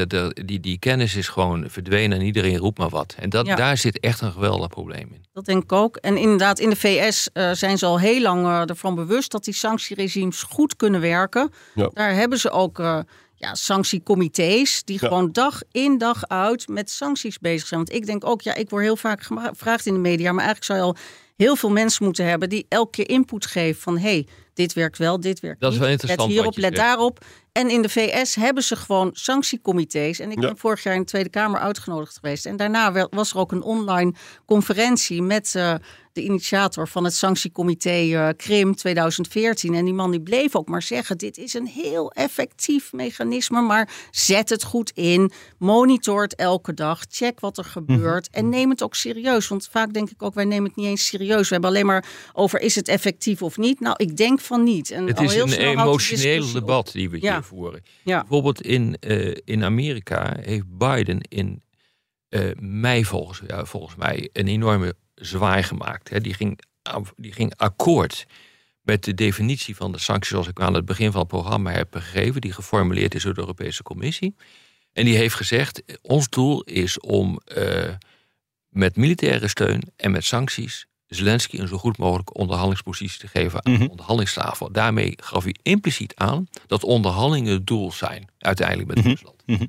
Die, die kennis is gewoon verdwenen en iedereen roept maar wat. En dat, Ja. daar zit echt een geweldig probleem in. Dat denk ik ook. En inderdaad, in de VS eh, zijn ze al heel lang eh, ervan bewust dat die sanctieregimes goed kunnen werken. Ja. Daar hebben ze ook eh, ja, sanctiecomité's die Ja. gewoon dag in dag uit met sancties bezig zijn. Want ik denk ook, ja, ik word heel vaak gevraagd in de media, maar eigenlijk zou je al heel veel mensen moeten hebben die elke keer input geven van hey, dit werkt wel, dit werkt Dat is niet. wel interessant Let hierop, let daarop. En in de VS hebben ze gewoon sanctiecomité's. En ik Ja. ben vorig jaar in de Tweede Kamer uitgenodigd geweest. En daarna was er ook een online conferentie met eh, de initiator van het sanctiecomité eh, Krim 2014. En die man die bleef ook maar zeggen: dit is een heel effectief mechanisme, maar zet het goed in, monitor het elke dag, check wat er gebeurt en neem het ook serieus. Want vaak denk ik ook: wij nemen het niet eens serieus. We hebben alleen maar over is het effectief of niet. Nou, ik denk van niet. En Het al is heel een emotioneel op. debat die we Ja. Hier voeren. Ja. Bijvoorbeeld in, eh, in Amerika heeft Biden in eh, mei volgens, ja, volgens mij een enorme zwaai gemaakt. Hè. Die, ging, die ging akkoord met de definitie van de sancties zoals ik aan het begin van het programma heb gegeven, die geformuleerd is door de Europese Commissie. En die heeft gezegd, ons doel is om eh, met militaire steun en met sancties Zelensky een zo goed mogelijk onderhandelingspositie te geven aan Mhm. de onderhandelingstafel. Daarmee gaf hij impliciet aan dat onderhandelingen het doel zijn, uiteindelijk met Mhm. Rusland. Mhm.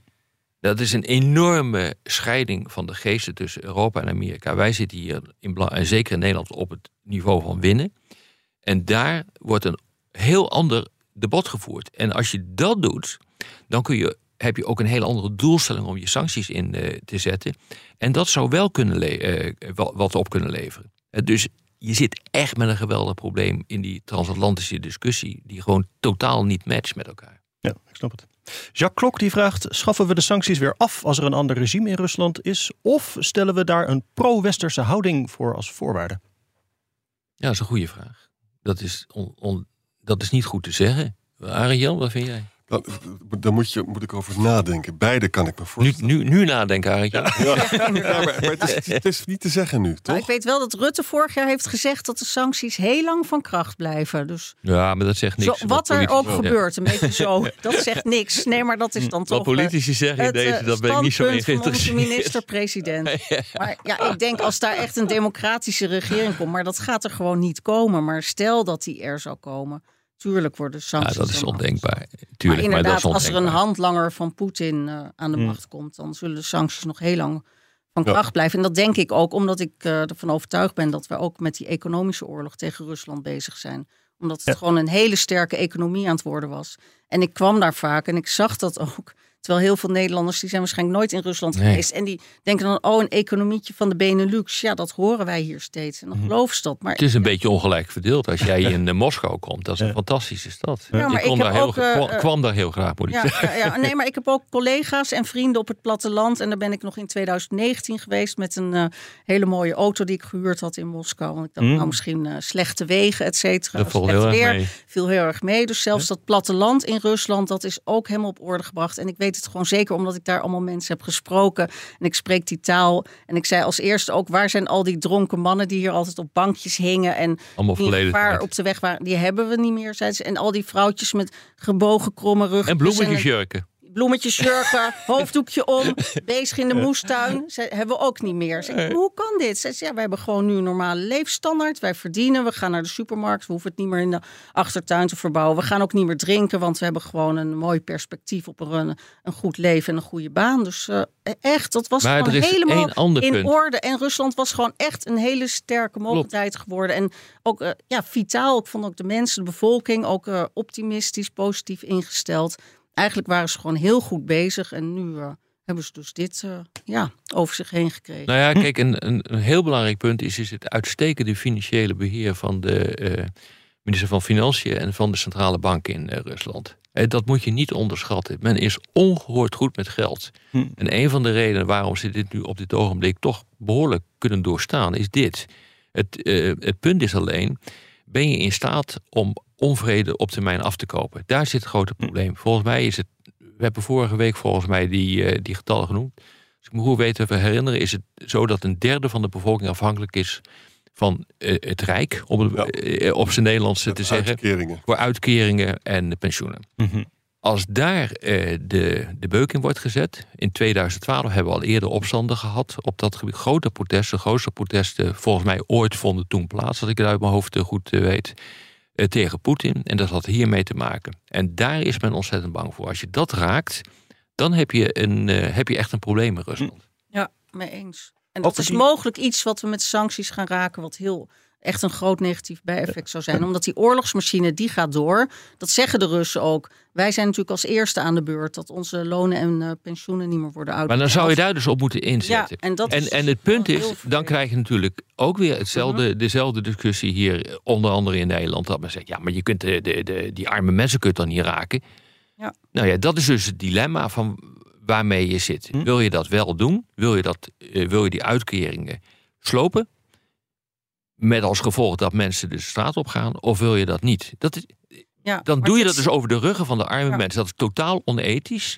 Dat is een enorme scheiding van de geesten tussen Europa en Amerika. Wij zitten hier, in, en zeker in Nederland, op het niveau van winnen. En daar wordt een heel ander debat gevoerd. En als je dat doet, dan kun je, heb je ook een hele andere doelstelling om je sancties in eh, te zetten. En dat zou wel kunnen eh, wel- wat op kunnen leveren. Eh, dus je zit echt met een geweldig probleem in die transatlantische discussie, die gewoon totaal niet matcht met elkaar. Ja, ik snap het. Jacques Klok die vraagt: schaffen we de sancties weer af als er een ander regime in Rusland is? Of stellen we daar een pro-westerse houding voor als voorwaarde? Ja, dat is een goede vraag. Dat is, on- on- dat is niet goed te zeggen. Arjan, wat vind jij? Dan, daar moet, je, moet ik over nadenken. Beide kan ik me Nu, voorstellen. nu, nu nadenken, Arjan. Ja, ja, maar, maar het, is, het is niet te zeggen nu, Nou, toch? ik weet wel dat Rutte vorig jaar heeft gezegd dat de sancties heel lang van kracht blijven. Dus Ja, maar dat zegt niks. zo, wat er ook gebeurt, een beetje zo, dat zegt niks. Nee, maar dat is dan Wat toch... eh, politici zeggen in deze, eh, dat ben ik niet zo in standpunt van onze geïnteresseerd. minister-president. Maar ja, ik denk als daar echt een democratische regering komt, maar dat gaat er gewoon niet komen. Maar stel dat die er zou komen, tuurlijk worden Ja, sancties. dat is ondenkbaar. Tuurlijk, maar, inderdaad, dat is als er een handlanger van Poetin eh, aan de Hmm. macht komt, dan zullen de sancties nog heel lang van Ja. kracht blijven. En dat denk ik ook omdat ik eh, ervan overtuigd ben dat we ook met die economische oorlog tegen Rusland bezig zijn. Omdat het Ja. gewoon een hele sterke economie aan het worden was. En ik kwam daar vaak en ik zag dat ook. Terwijl heel veel Nederlanders, die zijn waarschijnlijk nooit in Rusland Nee. geweest. En die denken dan, oh, een economietje van de Benelux. Ja, dat horen wij hier steeds. En dan Mhm. geloven ze dat. Maar Het is een beetje ongelijk verdeeld. Als jij in eh, Moskou komt, dat is een Ja. fantastische stad. Ja, maar ik, kom ik daar heel, eh, kwam, eh, kwam daar heel graag, moet ik Ja, zeggen. ja, ja, nee, maar ik heb ook collega's en vrienden op het platteland. En daar ben ik nog in 2019 geweest met een hele mooie auto die ik gehuurd had in Moskou. Want ik dacht, Mm. nou misschien eh, slechte wegen, et cetera. Dat slecht heel erg weer. mee. Viel heel erg mee. Dus zelfs dat platteland in Rusland, dat is ook helemaal op orde gebracht. En ik weet het gewoon zeker omdat ik daar allemaal mensen heb gesproken. En ik spreek die taal. En ik zei als eerste ook, waar zijn al die dronken mannen die hier altijd op bankjes hingen en Allemaal die tijd. op de weg waren. Die hebben we niet meer, zeiden ze. En al die vrouwtjes met gebogen, kromme rug. En bloemetjesjurken. Bloemetjes jurken, hoofddoekje om, bezig in de moestuin. Ze hebben we ook niet meer. Zeg, hoe kan dit? Ze ja, we hebben gewoon nu een normale leefstandaard. Wij verdienen, we gaan naar de supermarkt. We hoeven het niet meer in de achtertuin te verbouwen. We gaan ook niet meer drinken, want we hebben gewoon een mooi perspectief op een, een goed leven en een goede baan. Dus eh, echt, dat was Maar gewoon helemaal in punt. orde. En Rusland was gewoon echt een hele sterke mogelijkheid geworden. En ook eh, ja, vitaal. Ik vond ook de mensen, de bevolking, ook eh, optimistisch, positief ingesteld. Eigenlijk waren ze gewoon heel goed bezig. En nu eh, hebben ze dus dit eh, ja, over zich heen gekregen. Nou ja, kijk, een, een, een heel belangrijk punt is, is het uitstekende financiële beheer van de eh, minister van Financiën en van de centrale bank in Rusland. Dat moet je niet onderschatten. Men is ongehoord goed met geld. Hm. En een van de redenen waarom ze dit nu op dit ogenblik toch behoorlijk kunnen doorstaan, is dit. Het, eh, het punt is alleen, ben je in staat om onvrede op termijn af te kopen? Daar zit het grote probleem. Volgens mij is het, we hebben vorige week volgens mij die, eh, die getallen genoemd. Als ik me goed weet te herinneren, is het zo dat een derde van de bevolking afhankelijk is van eh, het Rijk, om het Ja. eh, op zijn Nederlands te zeggen, uitkeringen. voor uitkeringen en pensioenen. Mhm. Als daar de, de beuk in wordt gezet, in 2012 hebben we al eerder opstanden gehad op dat gebied. Grote protesten, grootste protesten volgens mij ooit vonden toen plaats, als ik het uit mijn hoofd goed weet, tegen Poetin. En dat had hiermee te maken. En daar is men ontzettend bang voor. Als je dat raakt, dan heb je, een, eh, heb je echt een probleem in Rusland. Ja, mee eens. En dat is mogelijk iets wat we met sancties gaan raken, wat heel echt een groot negatief bijeffect zou zijn. Omdat die oorlogsmachine, die gaat door. Dat zeggen de Russen ook. Wij zijn natuurlijk als eerste aan de beurt dat onze lonen en eh, pensioenen niet meer worden Maar uitbetaald. dan zou je daar dus op moeten Ja, inzetten. en dat En, is en het punt is, dan krijg je natuurlijk ook weer hetzelfde, dezelfde discussie hier, onder andere in Nederland. Dat men zegt, ja, maar je kunt de, de, de, die arme mensen kunt dan niet raken. Ja. Nou ja, dat is dus het dilemma van waarmee je zit. Hm. Wil je dat wel doen? Wil je, dat, eh, wil je die uitkeringen slopen? Met als gevolg dat mensen de straat op gaan? Of wil je dat niet? Dat is, Ja, dan doe je dat is- dus over de ruggen van de arme Ja. mensen. Dat is totaal onethisch.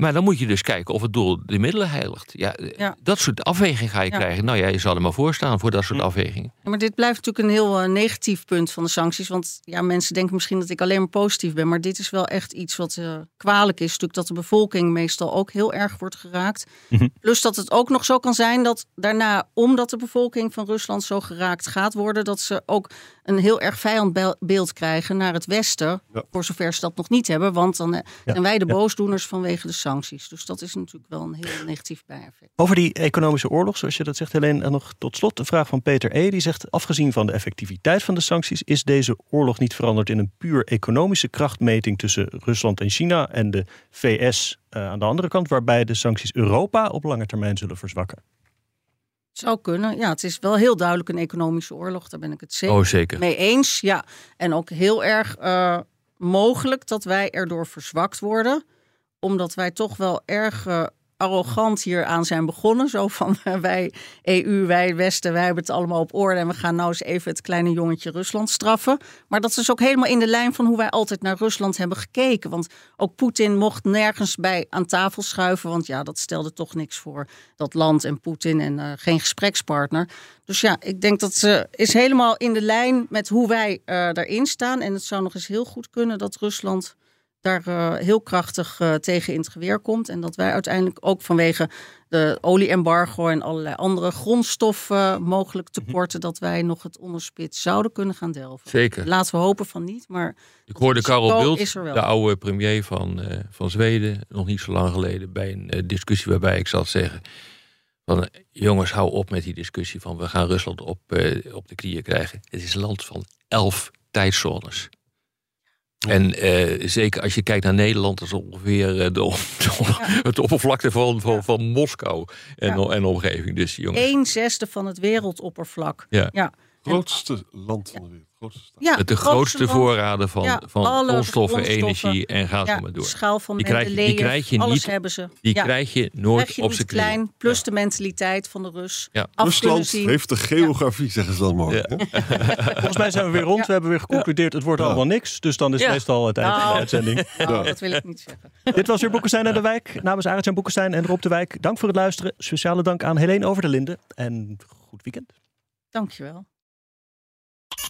Maar dan moet je dus kijken of het doel de middelen heiligt. Ja, Ja. Dat soort afwegingen ga je Ja. krijgen. Nou ja, je zal er maar voor staan voor dat soort afwegingen. Ja, maar dit blijft natuurlijk een heel eh, negatief punt van de sancties. Want ja, mensen denken misschien dat ik alleen maar positief ben. Maar dit is wel echt iets wat eh, kwalijk is. Natuurlijk dat de bevolking meestal ook heel erg wordt geraakt. Mhm. Plus dat het ook nog zo kan zijn dat daarna, omdat de bevolking van Rusland zo geraakt gaat worden, dat ze ook een heel erg vijandbeeld krijgen naar het Westen. Ja. Voor zover ze dat nog niet hebben. Want dan eh, Ja, zijn wij de ja. boosdoeners vanwege de sancties. Sancties. Dus dat is natuurlijk wel een heel negatief bijeffect. Over die economische oorlog, zoals je dat zegt, Helene. En nog tot slot een vraag van Peter E. Die zegt: Afgezien van de effectiviteit van de sancties, is deze oorlog niet veranderd in een puur economische krachtmeting tussen Rusland en China en de VS eh, aan de andere kant, waarbij de sancties Europa op lange termijn zullen verzwakken? Zou kunnen. Ja, het is wel heel duidelijk een economische oorlog. Daar ben ik het zeker, Oh, zeker. mee eens. Ja, en ook heel erg eh, mogelijk dat wij erdoor verzwakt worden. Omdat wij toch wel erg eh, arrogant hier aan zijn begonnen. Zo van eh, wij EU, wij Westen, wij hebben het allemaal op orde. En we gaan nou eens even het kleine jongetje Rusland straffen. Maar dat is ook helemaal in de lijn van hoe wij altijd naar Rusland hebben gekeken. Want ook Poetin mocht nergens bij aan tafel schuiven. Want ja, dat stelde toch niks voor dat land en Poetin en eh, geen gesprekspartner. Dus ja, ik denk dat ze is helemaal in de lijn met hoe wij eh daarin staan. En het zou nog eens heel goed kunnen dat Rusland daar eh, heel krachtig eh, tegen in het geweer komt. En dat wij uiteindelijk ook vanwege de olieembargo en allerlei andere grondstoffen mogelijk tekorten, dat wij nog het onderspit zouden kunnen gaan delven. Zeker. Laten we hopen van niet, maar Ik hoorde Karel wel. de oude premier van, eh, van Zweden, nog niet zo lang geleden, bij een discussie waarbij ik zat zeggen: van, jongens, hou op met die discussie van we gaan Rusland op, op de knieën krijgen. Het is een land van elf tijdzones. En eh, zeker als je kijkt naar Nederland, dat is ongeveer eh, de, het oppervlakte van, van, van Moskou en, Ja. en omgeving. Dus jongens, een zesde van het wereldoppervlak. Ja. Grootste land van de wereld. Grootste stad. Ja, met de grootste voorraden van, Ja, van grondstoffen, grondstoffen. energie en ga zo Ja, maar door. schaal van die krijg, je- die Mendeleev, krijg je alles niet, hebben ze. Die Ja. krijg je nooit Krijg je op zijn knieën. klein, plus de mentaliteit van de Rus. Rusland zien. heeft de geografie, zeggen ze dan mooi. Volgens mij zijn we weer rond. We hebben weer geconcludeerd: het wordt Ja. allemaal niks. Dus dan is Ja. meestal het eind van de Nou. uitzending. Nou, dat wil ik niet zeggen. Dit was weer Boekenstein en de Wijk. Namens Arend en Boekenstein en Rob de Wijk. Dank voor het luisteren. Speciale dank aan Helene Over de Linden. En goed weekend. Dankjewel.